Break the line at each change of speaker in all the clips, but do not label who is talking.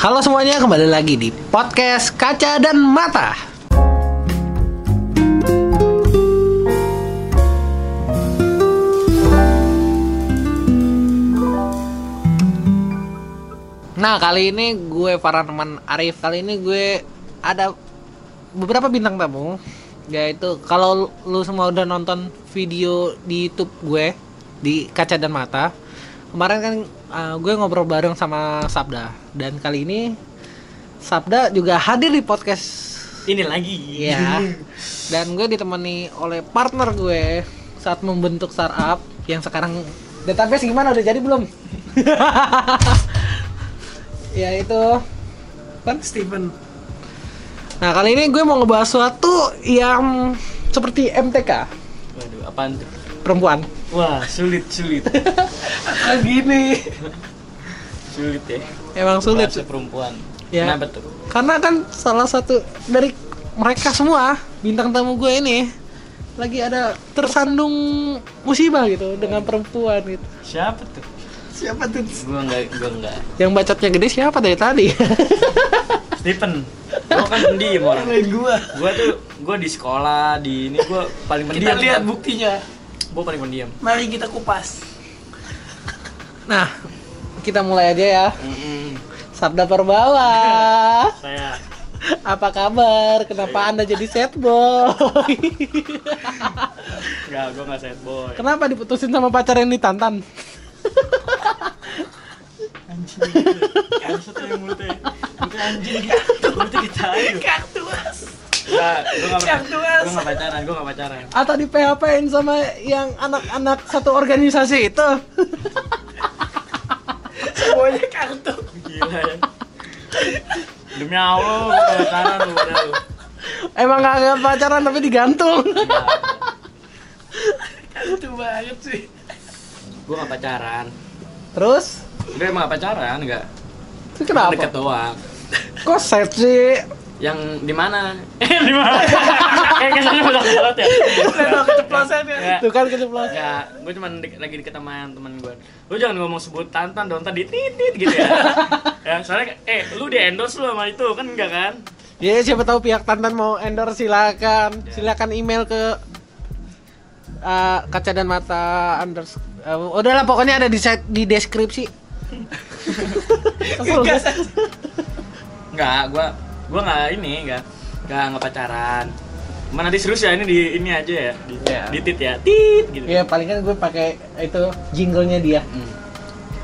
Halo semuanya, kembali lagi di podcast Kaca dan Mata. Nah, kali ini gue para teman Arif. Kali ini gue ada beberapa bintang tamu yaitu kalau lu semua udah nonton video di YouTube gue di Kaca dan Mata. Kemarin kan uh, gue ngobrol bareng sama Sabda. Dan kali ini Sabda juga hadir di podcast
ini lagi.
Ya. Dan gue ditemani oleh partner gue saat membentuk startup yang sekarang database gimana udah jadi belum? ya itu kan
Steven.
Nah kali ini gue mau ngebahas sesuatu yang seperti MTK
waduh apaan tuh
perempuan.
wah sulit sulit
Ah, gini.
sulit ya
Emang sulit.
Bahasa perempuan
Ya.
kenapa tuh
Karena kan salah satu dari mereka semua bintang tamu gue ini lagi ada tersandung musibah gitu dengan perempuan gitu.
siapa tuh
Siapa tuh?
gua enggak gua enggak
Yang bacotnya gede siapa dari tadi?
Steven gua kan pendiam orang
gua.
gua tuh gua di sekolah di ini gua paling pendiam
Kita lihat buktinya.
Gua paling pendiam
Mari kita kupas.
Nah, kita mulai aja ya.
Mm-mm.
Sabda Perbawa.
saya
Apa kabar? Kenapa Anda jadi sad boy?
enggak gua enggak sad boy
Kenapa diputusin sama pacar yang ditantan?
anjing anjing tuh yang mulutnya mulutnya anjing mulutnya kita ayo
Kaktus.
Enggak
Yang tuas.
enggak pacaran gua enggak pacaran
Atau di PHP-in sama yang anak-anak satu organisasi itu?
Semuanya kartu.
gila ya demi Allah pacaran lu udah lu
Emang gak, nggak pacaran tapi digantung.
Kartu banget sih.
gue gak pacaran
Terus?
gue emang gak pacaran enggak
Itu kenapa?
deket doang
Kok sad sih?
Yang di mana eh di mana kayak kesannya udah kelot ya
Lihat keceplosan ya.
Tuh kan keceplosan.
ya gue cuma lagi deket sama teman gue lu jangan ngomong sebut tantan dong tadi titit gitu ya ya soalnya eh lu di endorse lu sama itu kan enggak kan
Ya siapa tahu pihak Tantan mau endorse silakan. Silakan email ke uh, kaca dan mata unders uh, udahlah pokoknya ada di site- di deskripsi.
Gas
gua.
Enggak gue gue nggak ini enggak enggak nggak pacaran Mana nanti serius ya ini di ini aja ya di,
Iya.
di tit ya tit gitu
Ya paling kan gue pakai itu jinglenya dia.
Hmm.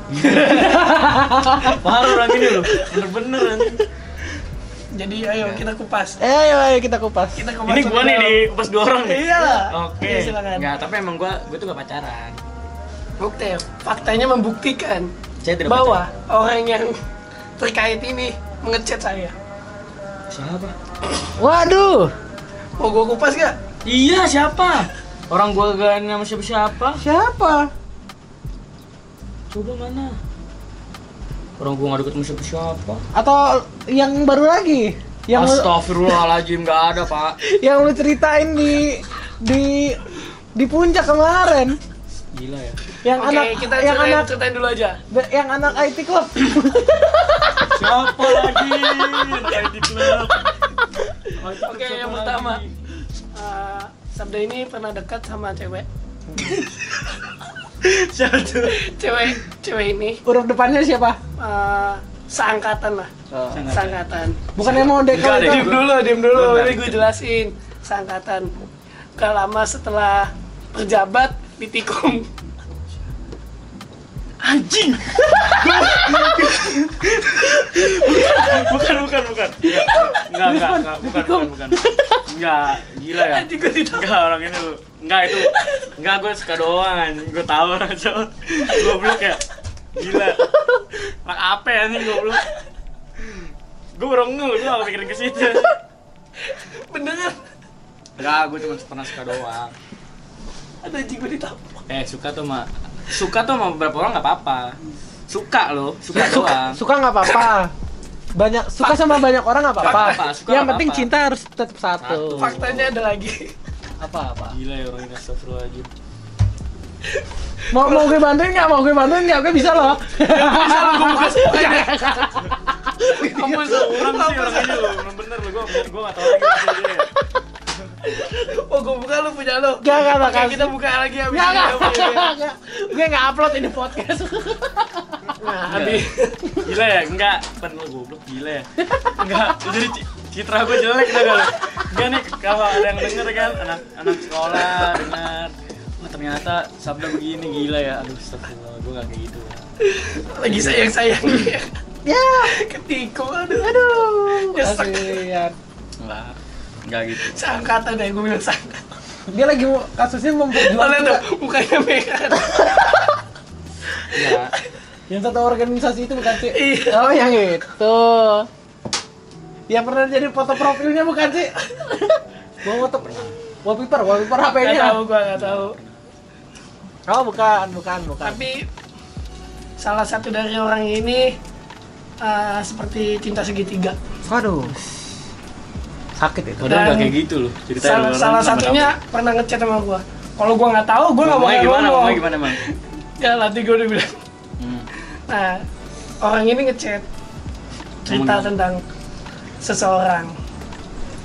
Parah orang ini loh, bener-bener anjing.
Jadi ayo kita kupas.
Eh ayo, ayo kita kupas.
Kita kupas.
Ini gua nih di pas dua orang nih.
Iya.
Oke.
Iya, silakan.
Enggak, tapi emang gua gua tuh gak pacaran.
Bukti, faktanya membuktikan
Saya tidak
bahwa orang yang terkait ini mengechat saya.
Siapa?
Waduh,
Mau gua kupas gak?
Iya, siapa? Orang gua gak nama siapa-siapa.
siapa?
Coba mana? Orang gua gak deket sama siapa-siapa.
Atau yang baru lagi? Yang
Astagfirullahaladzim, gak ada pak
yang lu ceritain di di di puncak kemarin.
Gila ya
Yang
Oke,
anak
kita
yang
ceritain,
anak
ceritain dulu aja.
yang anak IT club.
Siapa lagi? Kayak di klub
Oke, yang pertama. Eh, Sabda ini pernah dekat sama cewek.
Siapa tuh?
Cewek, cewek ini
Huruf depannya siapa?
eh, seangkatan lah. Seangkatan.
Bukannya mau
Enggak
dekal
deh.
itu?
Diam dulu, diam dulu. Ini gue jelasin. Seangkatan. Gak lama setelah berjabat ditikung.
Anjing. bukan bukan bukan. Enggak enggak enggak bukan bukan bukan. Enggak, gila ya.
Gue.
Enggak orang ini lu. Enggak itu. Enggak gue suka doang anjing. Gue tahu orang cowok. Goblok ya. Gila. Mak apa ya anjing goblok. Gue baru ngeh, gue gak mikirin ke situ.
Beneran.
Enggak, gue cuma pernah suka doang.
Ada anjing gue ditangkap.
Eh, suka tuh mah suka tuh sama beberapa orang nggak apa-apa. Suka loh, suka doang.
Suka nggak apa-apa. Banyak suka sama banyak orang nggak apa-apa.
Suka
Yang penting
apa-apa.
cinta harus tetap satu.
Satu.
Faktanya ada lagi.
Apa-apa.
Gila ya orang ini astagfirullahaladzim.
Mau mau gue bantuin nggak? Mau gue bantuin nggak? Gue bisa loh.
Bisa lu gue buka semuanya.
mampus lu, orang sih orang ini belum bener lu, gua gua nggak tahu lagi
Oh, gue buka lu punya lu.
Gak, gak, makasih.
kita buka lagi habis
Gak, gak, gak. Gue gak upload ini podcast.
Nah, habis
Gila ya, enggak, pen lu goblok gila ya. Enggak, jadi ci- citra gue jelek dah kalau. Enggak nih, kalau ada yang denger kan, anak anak sekolah dengar, wah ternyata sabda begini gila ya. Aduh, astagfirullah, gue gak kayak gitu.
lagi sayang-sayang.
ya,
Ketikung, aduh.
aduh.
Nyesek.
Enggak, enggak gitu.
Seangkatan ya, gue bilang seangkatan.
Dia lagi mau kasusnya
Lihat
memperjuangkan
tuh, mukanya merah.
Ya,
yang satu organisasi itu bukan sih?
Iya.
Oh yang itu. Yang pernah jadi foto profilnya bukan sih? Mau foto wallpaper, wallpaper
Gak
HP-nya.
tahu, gue gak tahu.
Oh bukan, bukan, bukan.
Tapi salah satu dari orang ini eh, seperti cinta segitiga.
Waduh. Sakit itu.
padahal
Dan
enggak kayak gitu loh. Ceritanya
Salah,
orang
salah
sama
satunya pernah ngechat sama gua. Kalau gua nggak tahu, gua
kamu.
nggak bakal
gimana?
ngomong.
Gimana, Mang?
Ya nanti gua udah bilang.
Hmm.
Nah, orang ini ngechat cerita
Ngomong.
tentang seseorang.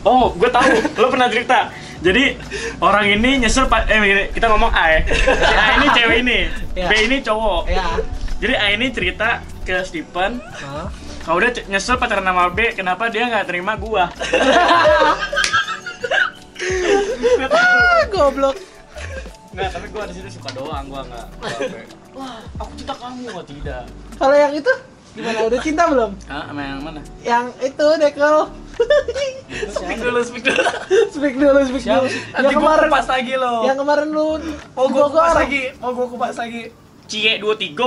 Oh, gue tahu. Lo pernah cerita. Jadi orang ini nyesel eh gini, kita ngomong A ya. Si A ini cewek ini,
Ya.
B ini cowok.
Ya.
Jadi A ini cerita ke Stephen? Kalau udah nyesel pacaran sama B, kenapa dia nggak terima gua?
Ah, goblok.
Nggak, tapi gua di situ suka doang, gua nggak. Wah, aku cinta kamu, oh, tidak.
Kalau yang itu gimana? Udah cinta belum?
Ah, sama yang mana?
Yang itu dekel.
Speak dulu, speak dulu.
speak dulu, speak dulu. Yang kemarin,
kupas lagi lo.
yang kemarin lu
Mau gua kupas lagi, mau gua kupas lagi.
Cie dua tiga.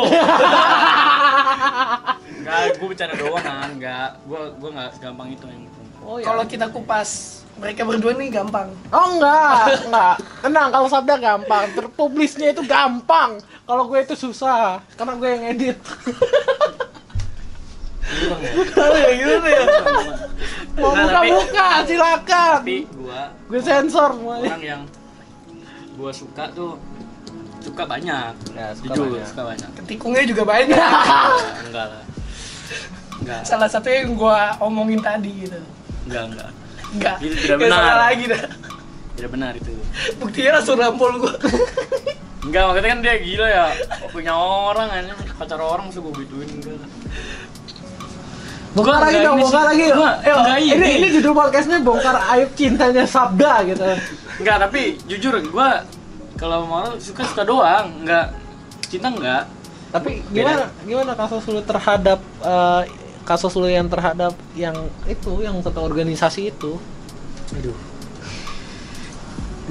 Enggak, gua bercanda doang kan, enggak. Gua gua nggak segampang itu yang
Oh ya.
Kalau kita kupas mereka berdua nih gampang.
Oh enggak, enggak. Tenang, kalau sabda gampang. Terpublisnya itu gampang. Kalau gue itu susah, karena gue yang edit.
Kurang ya.
Gitu ya.
Mau
Nah, tapi-
buka-buka, silakan.
Tapi gua
Gue sensor semuanya.
orang yang gua suka tuh suka banyak.
Ya, suka
Jujur,
banyak.
suka banyak.
Ketikungnya juga banyak.
Enggak, enggak lah. Enggak,
Salah satunya yang gua omongin tadi gitu.
enggak, enggak.
Enggak.
Itu tidak benar.
salah lagi dah.
Tidak benar itu.
Buktinya langsung nampol gua.
Enggak, maksudnya kan dia gila ya. Punya orang aja, pacar orang gua gituin enggak.
Bongkar
Gua
lagi dong, bongkar
sih.
lagi Ayo,
enggak
ini,
ini.
ini judul podcastnya bongkar aib cintanya Sabda gitu.
Enggak, tapi jujur gua kalau mau suka suka doang, enggak cinta enggak.
Tapi gimana gimana kasus lu terhadap eh, kasus lu yang terhadap yang itu yang satu organisasi itu?
Aduh.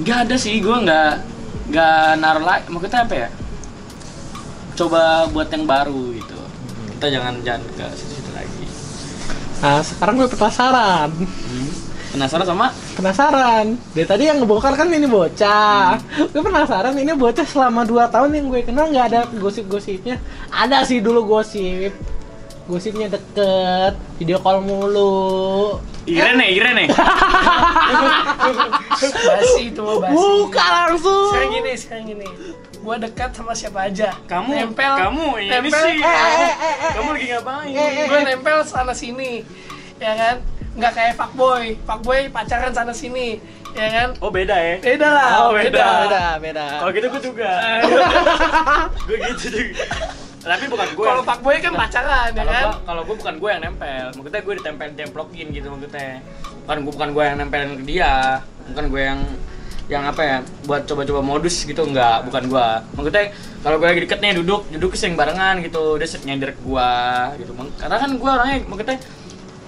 Enggak ada sih, gua enggak enggak naruh lagi. Maksudnya apa ya? Coba buat yang baru gitu. Kita jangan jangan ke situ-situ lagi.
Nah, sekarang gue penasaran.
Hmm. Penasaran sama?
Penasaran. Dari tadi yang ngebongkar kan ini bocah. Gue penasaran ini bocah selama 2 tahun yang gue kenal nggak ada gosip-gosipnya. Ada sih dulu gosip. Gosipnya deket, video call mulu.
Irene, Irene.
Basi itu mah basi.
Buka langsung.
Sekarang gini, sekarang gini. Gua dekat sama siapa aja.
Kamu,
nempel,
kamu ini
nempel,
sih.
eh, eh, eh, eh,
kamu lagi ngapain?
eh, eh,
Gue nempel sana sini, ya kan? Nggak kayak fuckboy, fuckboy pacaran sana sini, ya kan?
Oh beda ya?
Beda lah,
Oh, beda.
Beda, beda.
Kalau gitu gue juga. gue gitu juga. Tapi bukan gue.
Kalau fuckboy kan pacaran, ya kan?
kalau gue bukan gue yang nempel, maksudnya gue ditempel templokin gitu maksudnya. Bukan gue bukan gue yang nempelin ke dia, bukan gue yang yang apa ya buat coba-coba modus gitu enggak bukan gua maksudnya kalau gue lagi deket nih duduk duduk sering barengan gitu dia sering nyender ke gua gitu karena kan gua orangnya maksudnya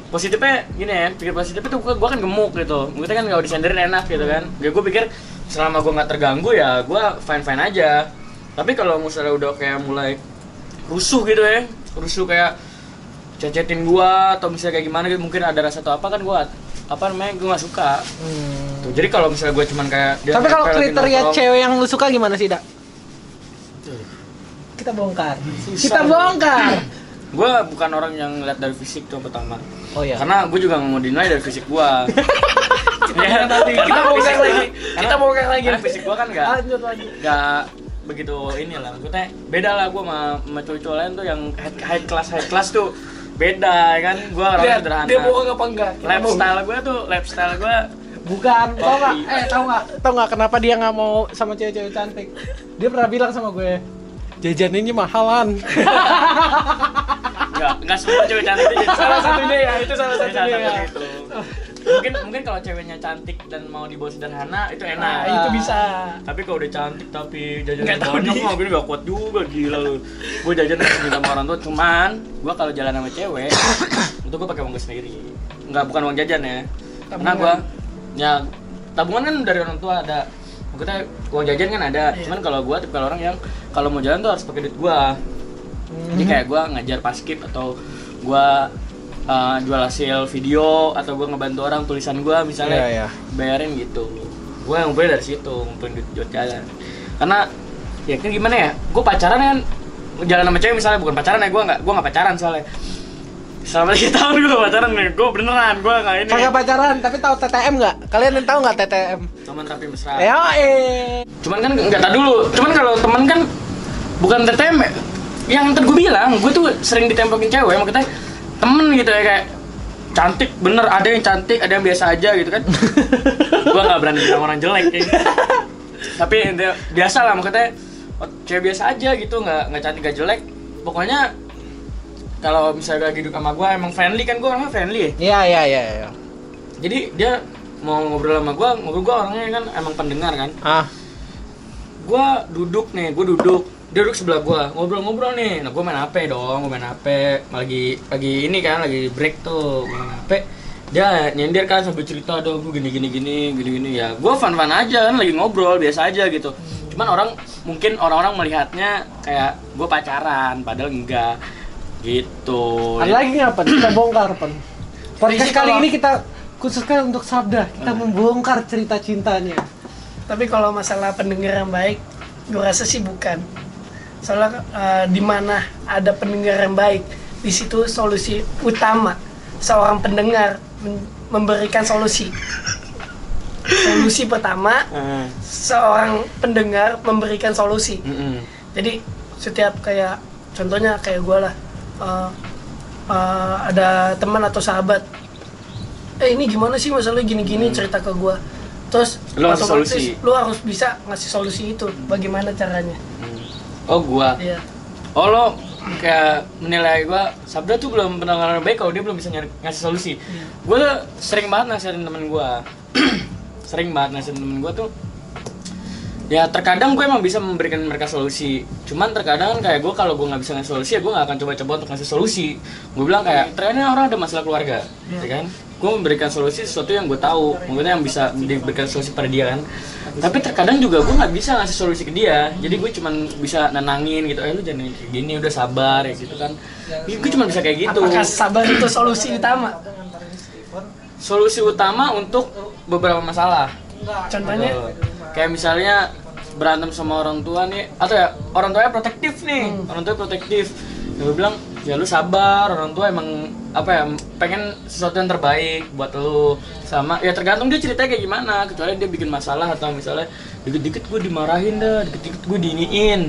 positifnya gini ya pikir positifnya tuh gua, gua kan gemuk gitu maksudnya kan nggak disenderin enak gitu kan ya gue pikir selama gua nggak terganggu ya gua fine fine aja tapi kalau misalnya udah kayak mulai rusuh gitu ya rusuh kayak cecetin gua atau misalnya kayak gimana gitu mungkin ada rasa atau apa kan gua apa namanya gua nggak suka
Hmm.
Tuh, jadi kalau misalnya gue cuman kayak dia
Tapi kalau kriteria
nongkrong,
cewek yang lu suka gimana sih, Dak? Kita bongkar. Kita bongkar.
Gue bukan orang yang ngeliat dari fisik tuh pertama
Oh iya.
karena gue juga nggak mau dinilai dari fisik gue ya,
Nanti kita bongkar lagi, kita bongkar lagi.
karena fisik gue kan nggak
lanjut lagi.
nggak begitu inilah maksudnya beda lah gue sama, sama cowok-cowok lain tuh yang high, high class high class tuh beda ya kan gua orang
Lihat,
sederhana
dia bohong apa enggak?
Lifestyle gua tuh lifestyle gua
Bukan, tau nggak? Eh, tau nggak? Tau nggak kenapa dia nggak mau sama cewek-cewek cantik? Dia pernah bilang sama gue, jajan ini mahalan.
nggak nggak semua cewek cantik. Itu
Salah satunya ya, itu salah satunya ya.
mungkin mungkin kalau ceweknya cantik dan mau dibawa sederhana itu enak.
Nah, itu bisa.
tapi kalau udah cantik tapi jajan
Nggak tahu
banyak mah gue gak kuat juga gila lu. Gue jajan harus minta sama orang tua cuman gue kalau jalan sama cewek itu gue pakai uang gue sendiri. Nggak bukan uang jajan ya. Karena
Tabungan.
gue ya tabungan kan dari orang tua ada. Maksudnya uang jajan kan ada.
Iya.
cuman kalau gue tipe orang yang kalau mau jalan tuh harus pakai duit gue jadi kayak gue ngajar pas skip atau gue uh, jual hasil video atau gue ngebantu orang tulisan gue misalnya
Iya, iya.
bayarin gitu gue ngumpulin dari situ ngumpulin duit buat jalan karena ya kan gimana ya gue pacaran kan jalan sama cewek misalnya bukan pacaran ya gue nggak gue nggak pacaran soalnya selama tiga tahun gue pacaran nih gue beneran gue nggak ini
Kagak pacaran, tapi tahu TTM nggak? Kalian yang tahu nggak TTM?
cuman tapi mesra
Ya, eh.
cuman kan nggak tak dulu cuman kalau temen kan bukan TTM ya. Yang tadi gue bilang gue tuh sering ditempokin cewek maksudnya temen gitu ya kayak cantik bener ada yang cantik ada yang biasa aja gitu kan. Gue nggak berani bilang orang jelek ya. tapi dia- biasa lah maksudnya oh, cewek biasa aja gitu nggak nggak cantik nggak jelek. Pokoknya kalau misalnya lagi duduk sama gue emang friendly kan gue orangnya friendly ya.
Iya, iya, iya, iya.
jadi dia mau ngobrol sama gue ngobrol gue orangnya kan emang pendengar kan.
Ah,
gua duduk nih, gua duduk dia duduk sebelah gua ngobrol-ngobrol nih nah gua main HP dong gua main HP lagi lagi ini kan lagi break tuh gua main HP dia nyender kan sambil cerita dong gua gini gini gini gini gini ya gua fun fun aja kan lagi ngobrol biasa aja gitu cuman orang mungkin orang-orang melihatnya kayak gua pacaran padahal enggak gitu
ada lagi Pen? Kita bongkar, Pen. Podcast kali
kalau-
ini kita khususkan untuk Sabda. Kita membongkar cerita cintanya.
Tapi kalau masalah pendengar yang baik, gue rasa sih bukan. Soalnya eh, di mana ada pendengar yang baik, di situ solusi utama seorang pendengar memberikan solusi. Solusi pertama,
Eh,
seorang pendengar memberikan solusi.
mm-mm.
Jadi setiap kayak contohnya kayak gue lah, eh, eh, ada teman atau sahabat, eh ini gimana sih masalah gini-gini cerita ke gue, terus
Lu
otomatis
solusi.
lu harus bisa ngasih solusi itu, bagaimana caranya?
Oh gua.
Iya.
Oh lo kayak menilai gua Sabda tuh belum pernah orang baik kalau dia belum bisa nyari, ngasih solusi. Gua tuh sering banget nasihatin temen gua. sering banget nasihatin temen gua tuh. Ya terkadang gue emang bisa memberikan mereka solusi. Cuman terkadang kan kayak gue kalau gue nggak bisa ngasih solusi ya gue nggak akan coba-coba untuk ngasih solusi. Gue bilang kayak ternyata orang ada masalah keluarga ya kan? Gue memberikan solusi sesuatu yang gue tahu. Mungkin yang bisa diberikan solusi pada dia kan tapi terkadang juga gue nggak bisa ngasih solusi ke dia. Jadi gue cuman bisa nenangin gitu eh lu jangan kayak gini udah sabar ya gitu kan. Gue cuma bisa kayak gitu.
Apakah sabar itu solusi utama?
solusi utama untuk beberapa masalah.
Contohnya,
kayak misalnya berantem sama orang tua nih atau ya orang tuanya protektif nih.
Hmm.
orang tua protektif. Ya gue bilang ya lu sabar orang tua emang apa ya pengen sesuatu yang terbaik buat lu. Sama ya tergantung dia ceritanya kayak gimana. Kecuali dia bikin masalah atau misalnya dikit-dikit gue dimarahin dah dikit-dikit gue diiniin.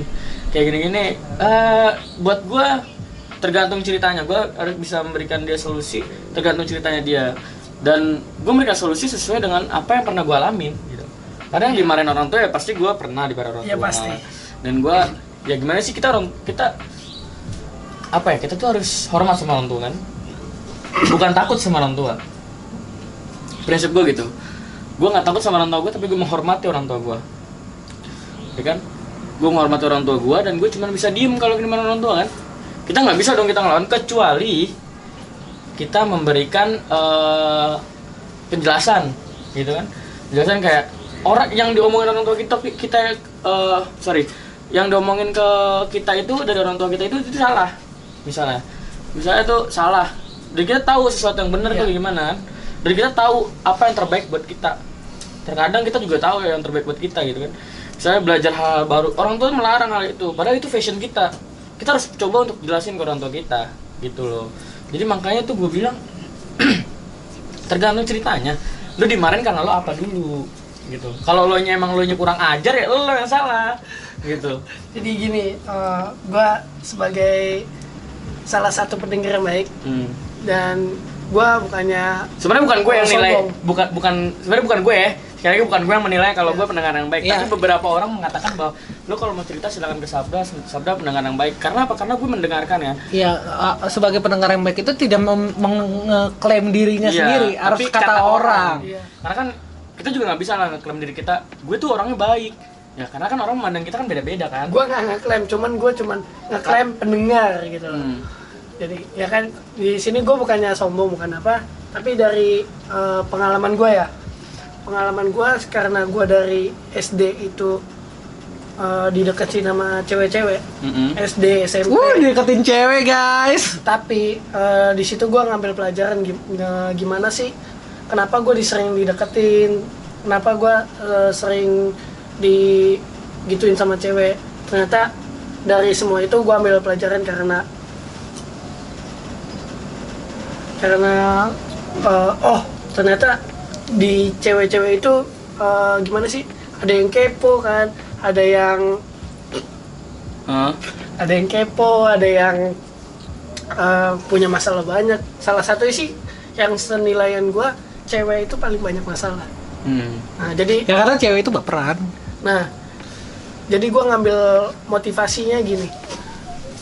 Kayak gini-gini. Eh buat gue tergantung ceritanya. Gue harus bisa memberikan dia solusi tergantung ceritanya dia. Dan gue memberikan solusi sesuai dengan apa yang pernah gue alamin gitu. Karena yang dimarahin orang tua ya pasti gue pernah dimarahin orang
Iya,
tua.
pasti.
dan gue ya gimana sih kita orang kita apa ya kita tuh harus hormat sama orang tua kan bukan takut sama orang tua. Prinsip gue gitu. Gue nggak takut sama orang tua gue tapi gue menghormati orang tua gue ya kan? Gue menghormati orang tua gue dan gue cuma bisa diem kalau di mana orang tua kan? Kita nggak bisa dong kita ngelawan kecuali kita memberikan eh, penjelasan gitu kan? Penjelasan kayak orang yang diomongin orang tua kita kita eh, sorry yang diomongin ke kita itu dari orang tua kita itu itu salah misalnya. Misalnya itu salah dan kita tahu sesuatu yang benar
Iya.
itu gimana kan. Dan kita tahu apa yang terbaik buat kita. Terkadang kita juga tahu ya yang terbaik buat kita gitu kan. Misalnya belajar hal, -hal baru orang tua melarang hal itu. Padahal itu fashion kita. Kita harus coba untuk jelasin ke orang tua kita gitu loh. Jadi makanya tuh gue bilang tergantung ceritanya. Lu dimarahin karena lo apa dulu gitu. Kalau lo nya emang lo nya kurang ajar ya lo yang salah gitu.
Jadi gini, eh, gua sebagai salah satu pendengar yang baik
Hmm.
Dan gua bukannya
Sebenarnya bukan gue yang
Sombong.
nilai, bukan bukan sebenarnya bukan gue ya. Sekali lagi bukan gue yang menilai kalau gue pendengar yang baik.
Iya.
Tapi beberapa orang mengatakan bahwa lo kalau mau cerita silakan ke Sabda, Sabda pendengar yang baik. Karena apa? Karena gue mendengarkan ya.
Ya, uh, sebagai pendengar yang baik itu tidak mengklaim dirinya
Iya,
sendiri, harus
tapi
kata, orang.
Iya.
Karena kan kita juga nggak bisa lah ngeklaim diri kita. Gue tuh orangnya baik. Ya karena kan orang memandang kita kan beda-beda kan.
gua nggak ngeklaim cuman gua cuman ngeklaim pendengar gitu loh.
Hmm.
Jadi ya kan di sini gue bukannya sombong bukan apa tapi dari eh, pengalaman gue ya pengalaman gue karena gue dari SD itu eh, dideketin sama cewek-cewek
Mm-mm.
SD SMP
Wuh, deketin cewek, guys.
tapi eh, di situ gue ngambil pelajaran gim- gimana sih kenapa gue disering dideketin kenapa gue eh, sering digituin sama cewek ternyata dari semua itu gue ambil pelajaran karena karena eh, oh ternyata di cewek-cewek itu eh, gimana sih ada yang kepo kan ada yang
Hah?
ada yang kepo, ada yang uh, punya masalah banyak. Salah satu sih yang senilaian gua cewek itu paling banyak masalah.
Hmm.
Nah, jadi
Ya karena cewek itu baperan.
nah jadi gua ngambil motivasinya gini.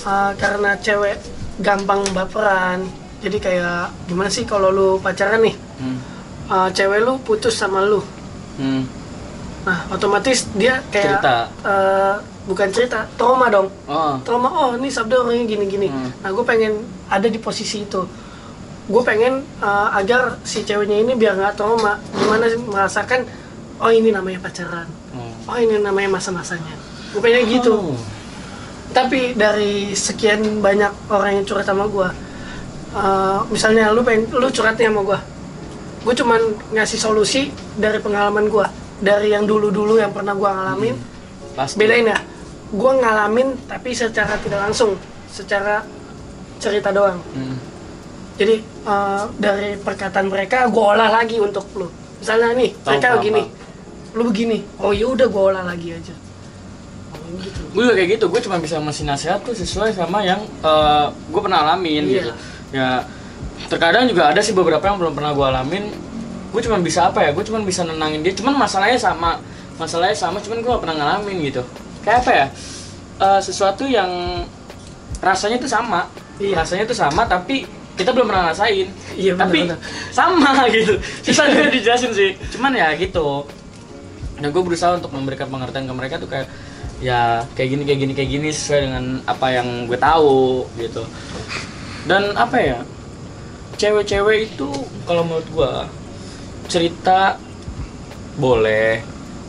Uh, karena cewek gampang baperan. Jadi kayak gimana sih kalau lu pacaran nih,
Hmm.
uh, cewek lu putus sama lu.
Hmm.
Nah, otomatis dia kayak
Cerita.
uh, bukan cerita, trauma dong.
Oh.
trauma oh ini sabda orangnya gini-gini
Hmm.
nah gue pengen ada di posisi itu gue pengen uh, agar si ceweknya ini biar nggak trauma gimana sih merasakan oh ini namanya pacaran
Oh.
oh ini namanya masa-masanya gue pengen gitu
Oh.
tapi dari sekian banyak orang yang curhat sama gue uh, misalnya lu pengen lu curhatnya sama gue gue cuman ngasih solusi dari pengalaman gue dari yang dulu-dulu yang pernah gue ngalamin.
Pasti.
bedain ya gue ngalamin tapi secara tidak langsung. Secara cerita doang.
Hmm.
jadi eh, dari perkataan mereka gue olah lagi untuk lu. Misalnya nih
Tahu,
mereka
paham,
begini lu begini oh ya udah gue olah lagi aja. Gitu.
Gue juga kayak gitu gue cuma bisa ngasih nasihat tuh sesuai sama yang gue pernah alamin
Iya.
gitu ya terkadang juga ada sih beberapa yang belum pernah gue alamin. Gue cuma bisa apa ya? Gue cuma bisa nenangin dia. Cuman masalahnya sama masalahnya sama cuman gue gak pernah ngalamin gitu. Kayak apa ya? Eh, sesuatu yang rasanya tuh sama.
Iya.
rasanya tuh sama tapi kita belum pernah ngerasain.
Iya, benar,
tapi
benar.
sama gitu. Susah juga dijelasin sih. Cuman ya gitu. Dan gue berusaha untuk memberikan pengertian ke mereka tuh kayak ya kayak gini kayak gini kayak gini sesuai dengan apa yang gue tahu gitu dan apa ya cewek-cewek itu kalau menurut gue cerita boleh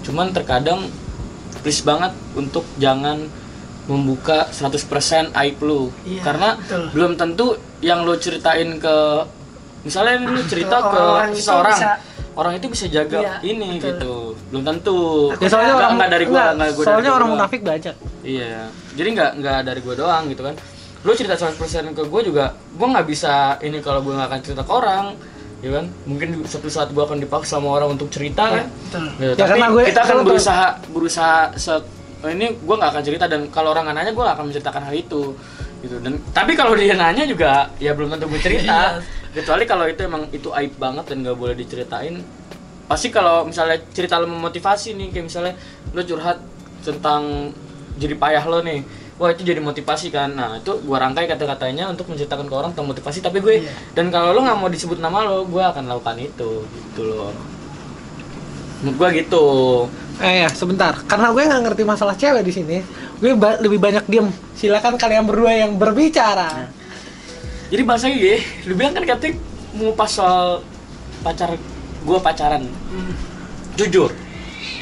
cuman terkadang please banget untuk jangan membuka 100% aib lu
Iya,
karena
betul.
belum tentu yang lo ceritain ke misalnya lu cerita
Ke
ke,
orang itu
seseorang
bisa-
orang itu bisa jaga
Iya,
ini
betul.
gitu belum tentu
Ya soalnya
Nggak-
orang
nggak dari gua
enggak,
nggak gua dari
soalnya
gua
orang munafik banyak.
Iya, jadi nggak nggak dari gue doang gitu kan. Lu cerita 100% ke gue juga, gue nggak bisa ini kalau gue nggak akan cerita ke orang, ya kan? Mungkin suatu saat gue akan dipaksa sama orang untuk cerita
Iya,
kan. Gitu.
Ya,
Tapi
karena gue-
kita akan berusaha berusaha se ini gue nggak akan cerita dan kalau orang nanya gue akan menceritakan hal itu gitu dan tapi kalau dia nanya juga ya belum tentu gue cerita kecuali kalau itu emang itu aib banget dan nggak boleh diceritain pasti kalau misalnya cerita lo memotivasi nih kayak misalnya lo curhat tentang jadi payah lo nih wah itu jadi motivasi kan nah itu gua rangkai kata-katanya untuk menceritakan ke orang tentang motivasi tapi gue
Iya.
dan kalau lo nggak mau disebut nama lo gue akan lakukan itu gitu loh menurut gua gitu
Eh ya, sebentar. Karena gue nggak ngerti masalah cewek di sini, gue ba- lebih banyak diem. Silakan kalian berdua yang berbicara.
jadi bahasanya gini lu bilang kan katanya mau pas soal pacar gua pacaran
Hmm.
jujur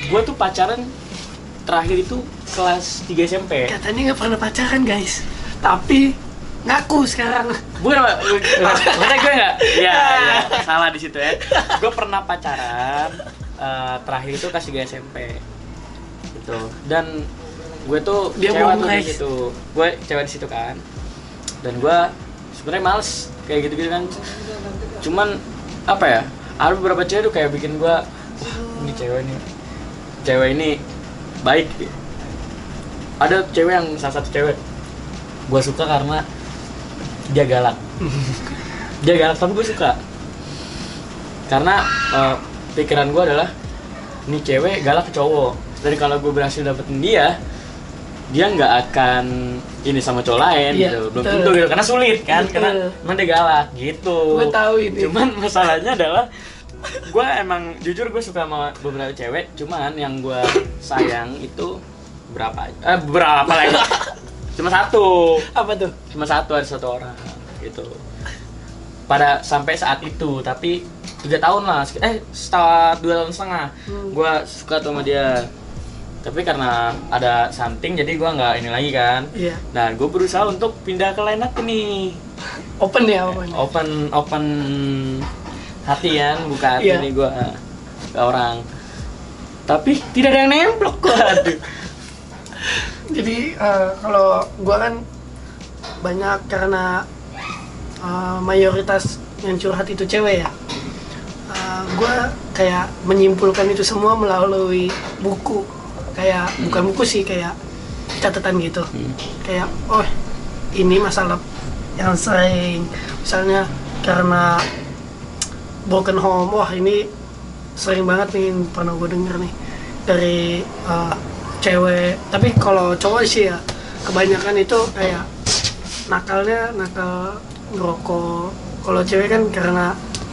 gua tuh pacaran terakhir itu kelas 3 SMP
katanya nggak pernah pacaran guys. Tapi ngaku sekarang.
Bukan maksudnya gue nggak ya, ya salah di situ ya. Gue pernah pacaran eh, terakhir itu kelas 3 SMP gitu. Dan gue tuh
Dia
cewek tuh di situ. Gue cewek di situ kan. Dan gue sebenarnya males kayak gitu gitu kan. Cuman apa ya ada beberapa cewek tuh kayak bikin gue wah ini cewek ini cewek ini baik ada cewek yang salah satu cewek. Gue suka karena dia galak. Dia galak tapi gue suka. Karena eh, pikiran gue adalah nih cewek galak ke cowok. Dan kalau gue berhasil dapetin dia dia nggak akan ini sama cowok lain
Iya,
gitu. Belum tentu gitu karena sulit kan
Betul.
karena emang dia galak gitu.
Gue tahu ini.
cuman masalahnya adalah gue emang jujur gue suka sama beberapa cewek cuman yang gue sayang itu berapa eh berapa lagi? Cuma satu.
Apa tuh?
cuma satu ada satu orang gitu. Pada sampai saat itu tapi tiga tahun lah eh setahun dua tahun setengah.
Hmm.
gue suka tuh sama dia. Tapi karena ada something jadi gue nggak ini lagi kan.
Iya.
nah gue berusaha untuk pindah ke line up nih.
Open ya open.
open open hati kan buka hati
Iya.
nih gue ke orang. Tapi tidak ada yang nemplok gue aduh
Jadi eh, kalau gua kan banyak karena eh, mayoritas yang curhat itu cewek ya. Eh, gua kayak menyimpulkan itu semua melalui buku. Kayak bukan buku sih kayak catatan gitu.
Hmm.
Kayak oh ini masalah yang sering misalnya karena broken home wah ini sering banget nih pernah gue denger nih dari uh, cewek tapi kalau cowok sih ya kebanyakan itu kayak nakalnya nakal ngerokok. Kalau cewek kan karena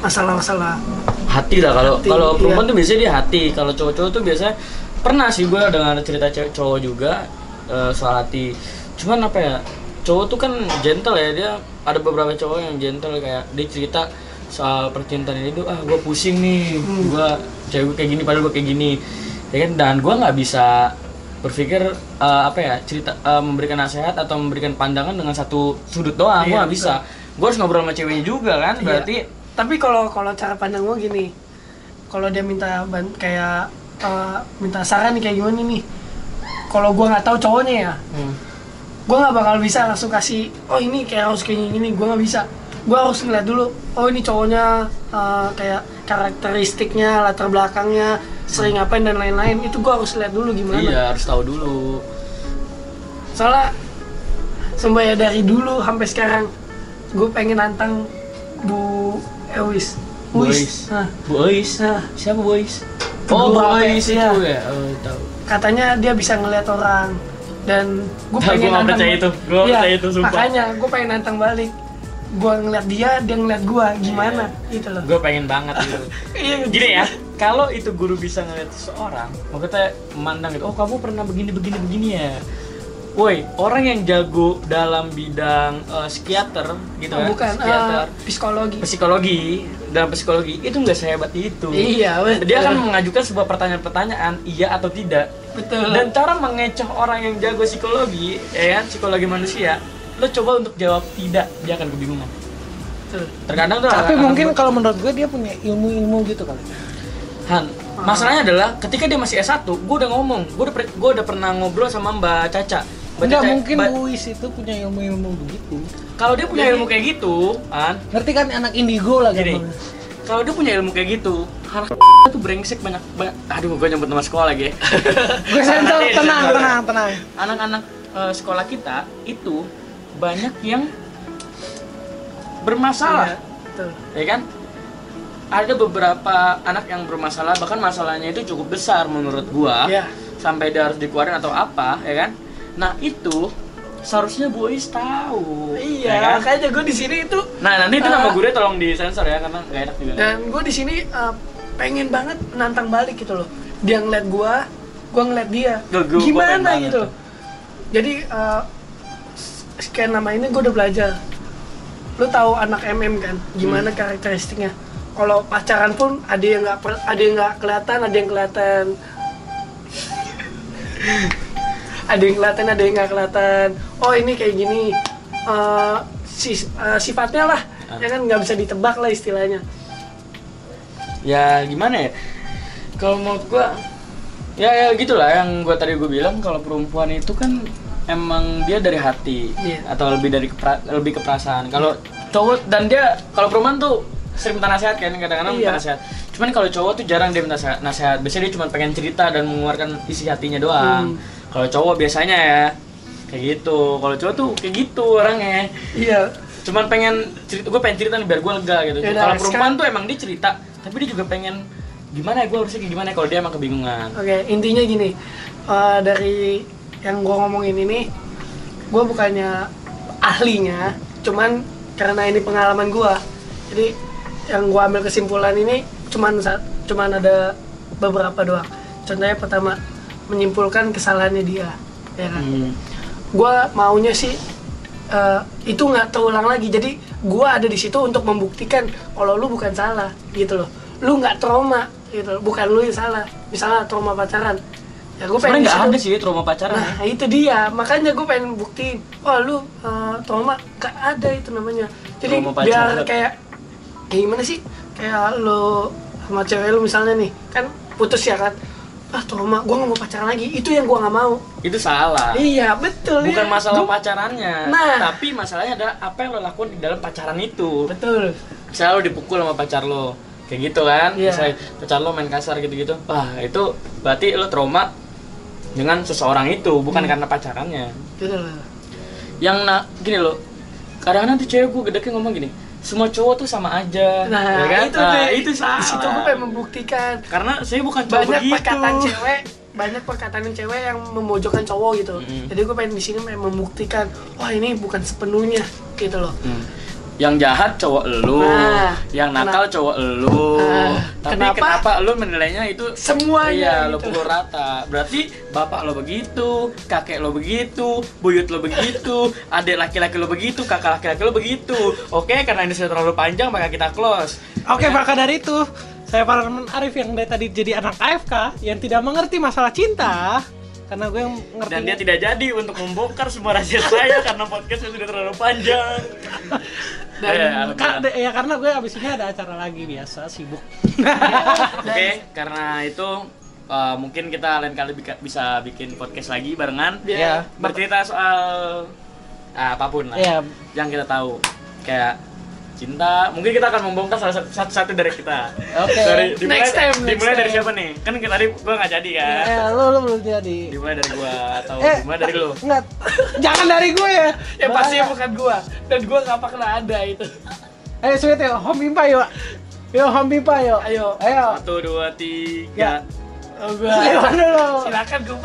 masalah-masalah.
Hati lah kalau kalau perempuan
iya.
tuh biasanya dia hati. Kalau cowok-cowok tuh biasanya pernah sih gue dengar cerita cewek cowok juga eh, soal hati. Cuman apa ya cowok tuh kan gentle ya dia ada beberapa cowok yang gentle kayak dia cerita soal percintaan ini tuh ah gue pusing nih
Hmm.
gue cewek gue kayak gini padahal gue kayak gini. Ya kan dan gue nggak bisa berpikir eh, apa ya cerita eh, memberikan nasihat atau memberikan pandangan dengan satu sudut doang gue
Iya,
nggak bisa gue harus ngobrol sama ceweknya juga kan
Iya.
berarti
tapi kalau kalau cara pandang gue gini kalau dia minta ban kayak uh, minta saran kayak gimana nih kalau gue nggak tahu cowoknya ya
hmm.
gue nggak bakal bisa langsung kasih oh ini kayak harus kayak gini gue nggak bisa gue harus ngeliat dulu oh ini cowoknya uh, kayak karakteristiknya latar belakangnya sering ngapain dan lain-lain itu gue harus lihat dulu gimana
Iya harus tahu dulu.
soalnya sumpah ya dari dulu sampai sekarang gue pengen nantang Bu Ewis
Boys.
Nah,
Boys.
nah
Siapa boys?
Kedua
Oh boys
apa?
itu ya. Oh tahu.
katanya dia bisa ngeliat orang dan gue
Nah,
pengen
gua nggak percaya itu. Gua
Iya,
percaya itu, sumpah.
makanya gue pengen nantang balik gue ngeliat dia dia ngeliat gue gimana gitu loh
Gue pengen banget gitu.
iya
Gini ya, kalau itu guru bisa ngeliat seseorang, maksudnya memandang gitu, oh kamu pernah begini begini begini ya. Woi, orang yang jago dalam bidang eh, psikiater gitu
Oh,
ya,
bukan
psikiater,
eh, psikologi
psikologi, dalam psikologi itu nggak sehebat itu.
iya betul
Dia akan mengajukan sebuah pertanyaan-pertanyaan iya atau tidak.
betul
Dan cara mengecoh orang yang jago psikologi, ya kan, psikologi manusia, lo coba untuk jawab tidak, dia akan kebingungan.
betul.
Terkadang tuh
Tapi mungkin kalau menurut gue dia punya ilmu-ilmu gitu kali.
Han, masalahnya adalah ketika dia masih S1, gue udah ngomong, gue udah, udah pernah ngobrol sama Mbak Caca. Mbak
Enggak
Caca-
mungkin
Mbak-
Buis itu punya ilmu-ilmu begitu.
Kalau dia punya ilmu kayak gitu, Han,
Ngerti kan anak indigo lah
Gini. kalau dia punya ilmu kayak gitu, anak tuh brengsek banyak banget. Aduh, gue nyebut nama sekolah lagi.
Gue sensor, tenang, tenang, tenang.
Anak-anak eh, sekolah kita itu banyak yang bermasalah.
Iya, betul
ya kan ada beberapa anak yang bermasalah bahkan masalahnya itu cukup besar menurut gua
Iya.
sampai dia harus dikeluarin atau apa ya kan nah itu seharusnya boys tahu ya
iya
kan?
makanya gue di sini itu
nah nanti itu nama
Ah.
gue tolong disensor ya karena gak enak juga
dan gue di sini eh, pengen banget nantang balik gitu loh dia ngeliat gue gue ngeliat dia
Gua- gua- gua
gimana
banget
gitu
tuh.
jadi eh, sekian lama ini gue udah belajar lu tahu anak MM kan gimana
Hmm.
karakteristiknya kalau pacaran pun ada yang nggak ada yang nggak kelihatan ada yang kelihatan. Ada yang kelihatan ada yang nggak kelihatan. Oh ini kayak gini. Eh, si- eh, sifatnya lah
Ah.
ya kan? Nggak bisa ditebak lah istilahnya.
Ya gimana ya? Kalau menurut gua ya ya gitulah yang gua tadi gue bilang. Kalau perempuan itu kan emang dia dari hati
Iya.
atau lebih dari kepra- lebih ke perasaan. Kalau cowok dan dia kalau perempuan tuh sering minta nasihat kan kadang-kadang minta
Iya.
nasihat. Cuman kalau cowok tuh jarang dia minta nasihat, biasanya dia cuma pengen cerita dan mengeluarkan isi hatinya doang.
Hmm.
kalau cowok biasanya ya kayak gitu. Kalau cowok tuh kayak gitu orangnya.
Iya.
Cuman pengen cerita gue pengen cerita nih biar gue lega gitu.
Yaudah,
kalau perempuan
sekarang-
tuh emang dia cerita tapi dia juga pengen gimana ya gue harusnya kayak gimana ya kalau dia emang kebingungan.
Oke, intinya gini, eh, dari yang gua ngomongin ini, gua bukannya ahlinya, cuman karena ini pengalaman gua, jadi yang gua ambil kesimpulan ini cuman cuman ada beberapa doang. Contohnya pertama, menyimpulkan kesalahannya dia, ya kan?
Hmm.
Gua maunya sih eh, itu nggak terulang lagi. Jadi gua ada di situ untuk membuktikan kalau lu bukan salah, gitu loh. Lu nggak trauma, gitu. loh. Bukan lu yang salah. Misalnya trauma pacaran, ya gue
sebenarnya nggak ada sih trauma pacaran ya.
Nah itu dia, makanya gue pengen buktiin. Oh lu eh, trauma, nggak ada itu namanya. Jadi biar kayak kayak gimana sih? Kayak lu sama cewek lu misalnya nih, kan putus ya kan? Ah trauma, gue nggak mau pacaran lagi. Itu yang gue nggak mau.
itu salah
Iya betul.
bukan
ya.
masalah
Gua-
pacarannya
Nah.
tapi masalahnya adalah apa yang lo lakukan di dalam pacaran itu
Betul.
misalnya lo dipukul sama pacar lo kayak gitu kan
Iya.
misalnya pacar lo main kasar gitu-gitu wah itu berarti lo trauma dengan seseorang itu
Hmm.
bukan karena pacarannya
loh.
yang na gini loh kadang-kadang tuh cewek gue gedeknya ngomong gini semua cowok tuh sama aja
Nah,
ya kan?
itu
Nah,
deh.
itu salah
Di situ gue pengen membuktikan
karena saya bukan cowok
banyak
begitu
perkataan cewek banyak perkataan cewek yang memojokkan cowok gitu
Mm-mm.
jadi gue pengen di sini pengen membuktikan wah ini bukan sepenuhnya gitu loh
Hmm. Yang jahat cowok elu
Nah,
yang nakal
kena-
cowok elu.
Ah,
tapi
kenapa?
kenapa, lu menilainya itu
Semuanya
iya lo
gitu.
pukul rata. Berarti bapak lo begitu kakek lo begitu buyut lo begitu adik laki-laki lo begitu kakak laki-laki lo begitu. Oke karena ini sudah terlalu panjang maka kita close.
Oke, maka dari itu saya para teman Arif yang dari tadi jadi anak AFK yang tidak mengerti masalah cinta karena gue yang ngerti
dan dia tidak jadi untuk membongkar semua rahasia saya karena podcastnya sudah terlalu panjang
Dan
Ya,
Ka- ya karena gue abis ini ada acara lagi biasa sibuk.
Oke, karena itu uh, mungkin kita lain kali bika- bisa bikin podcast lagi barengan.
Iya.
Bercerita soal ah, apa pun lah
Iya.
yang kita tahu. Kayak cinta, mungkin kita akan membongkar salah satu, satu dari kita.
Oke.
Dari, dimulai,
Next time, next
dimulai dari siapa nih? Kan kita tadi gua nggak jadi kan.
Eh, lu lu belum jadi.
Dimulai dari gua atau
Eh,
dimulai dari lu.
Enggak. Jangan dari gue ya.
ya pasti
Bahaya.
bukan gua dan gua nggak pernah ada itu
Ayo sweet yuk, home pimpa yuk. Yuk home pimpa yuk.
Ayo.
Ayo.
Satu, dua,
Ya.
Oh, gua
Silakan dulu.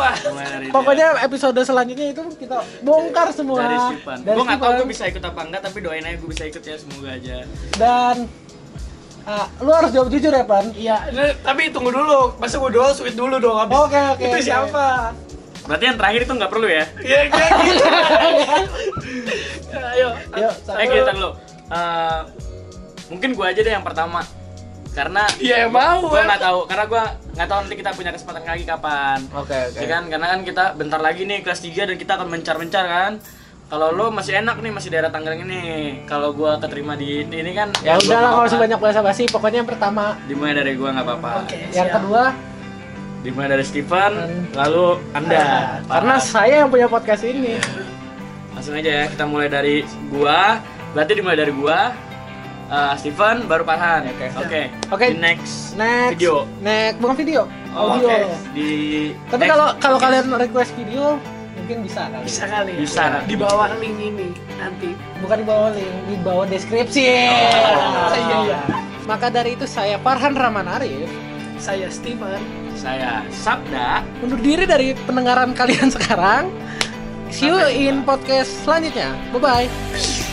dia.
Pokoknya episode selanjutnya itu kita bongkar semua.
dari Steven.
Dari
Gua tahu gua bisa ikut apa enggak, tapi doain aja gua bisa ikut ya semoga aja.
Dan ah, lu harus jawab jujur ya, Pan.
iya tapi tunggu dulu masa gua doang sweet dulu dong habis
Oke, oke,
itu
oke.
siapa
Berarti yang terakhir itu nggak perlu ya?
Iya kayak gitu ayo
Yuk,
Eh kita dulu. Eh, mungkin gua aja deh yang pertama. Karena
Iya, yang mau,
Gua
em.
nggak tahu karena gua nggak tahu nanti kita punya kesempatan lagi kapan.
Oke, oke.
Ya kan? Karena kan kita bentar lagi nih kelas 3 dan kita akan mencar-mencar kan. Kalau lo masih enak nih masih daerah Tangerang ini. Kalau gua keterima di ini kan
Ya
gua
udahlah kalau usah
apa-apa.
banyak basa-basi, pokoknya yang pertama.
Dimulai dari gua nggak apa-apa.
oke
Yang
siap.
kedua,
Dimulai dari Steven,
Dan-
lalu Anda.
karena saya yang punya podcast ini.
langsung aja ya kita mulai dari gua. Berarti dimulai dari gua. Eh, Steven baru Farhan.
Oke.
Oke.
Oke.
Di next,
Next
video.
Next, bukan video.
Oh,
Audio.
oke. Di
Tapi kalau kalau kalian request video mungkin bisa kali.
bisa kali
Bisa,
Ya.
nanti.
di bawah link ini nanti
Bukan di bawah link, di bawah deskripsi.
Oh, iya, iya.
Maka dari itu saya Farhan Rahman Arif
saya Steven
saya Sabda.
undur diri dari pendengaran kalian sekarang. See you in podcast selanjutnya. Bye bye.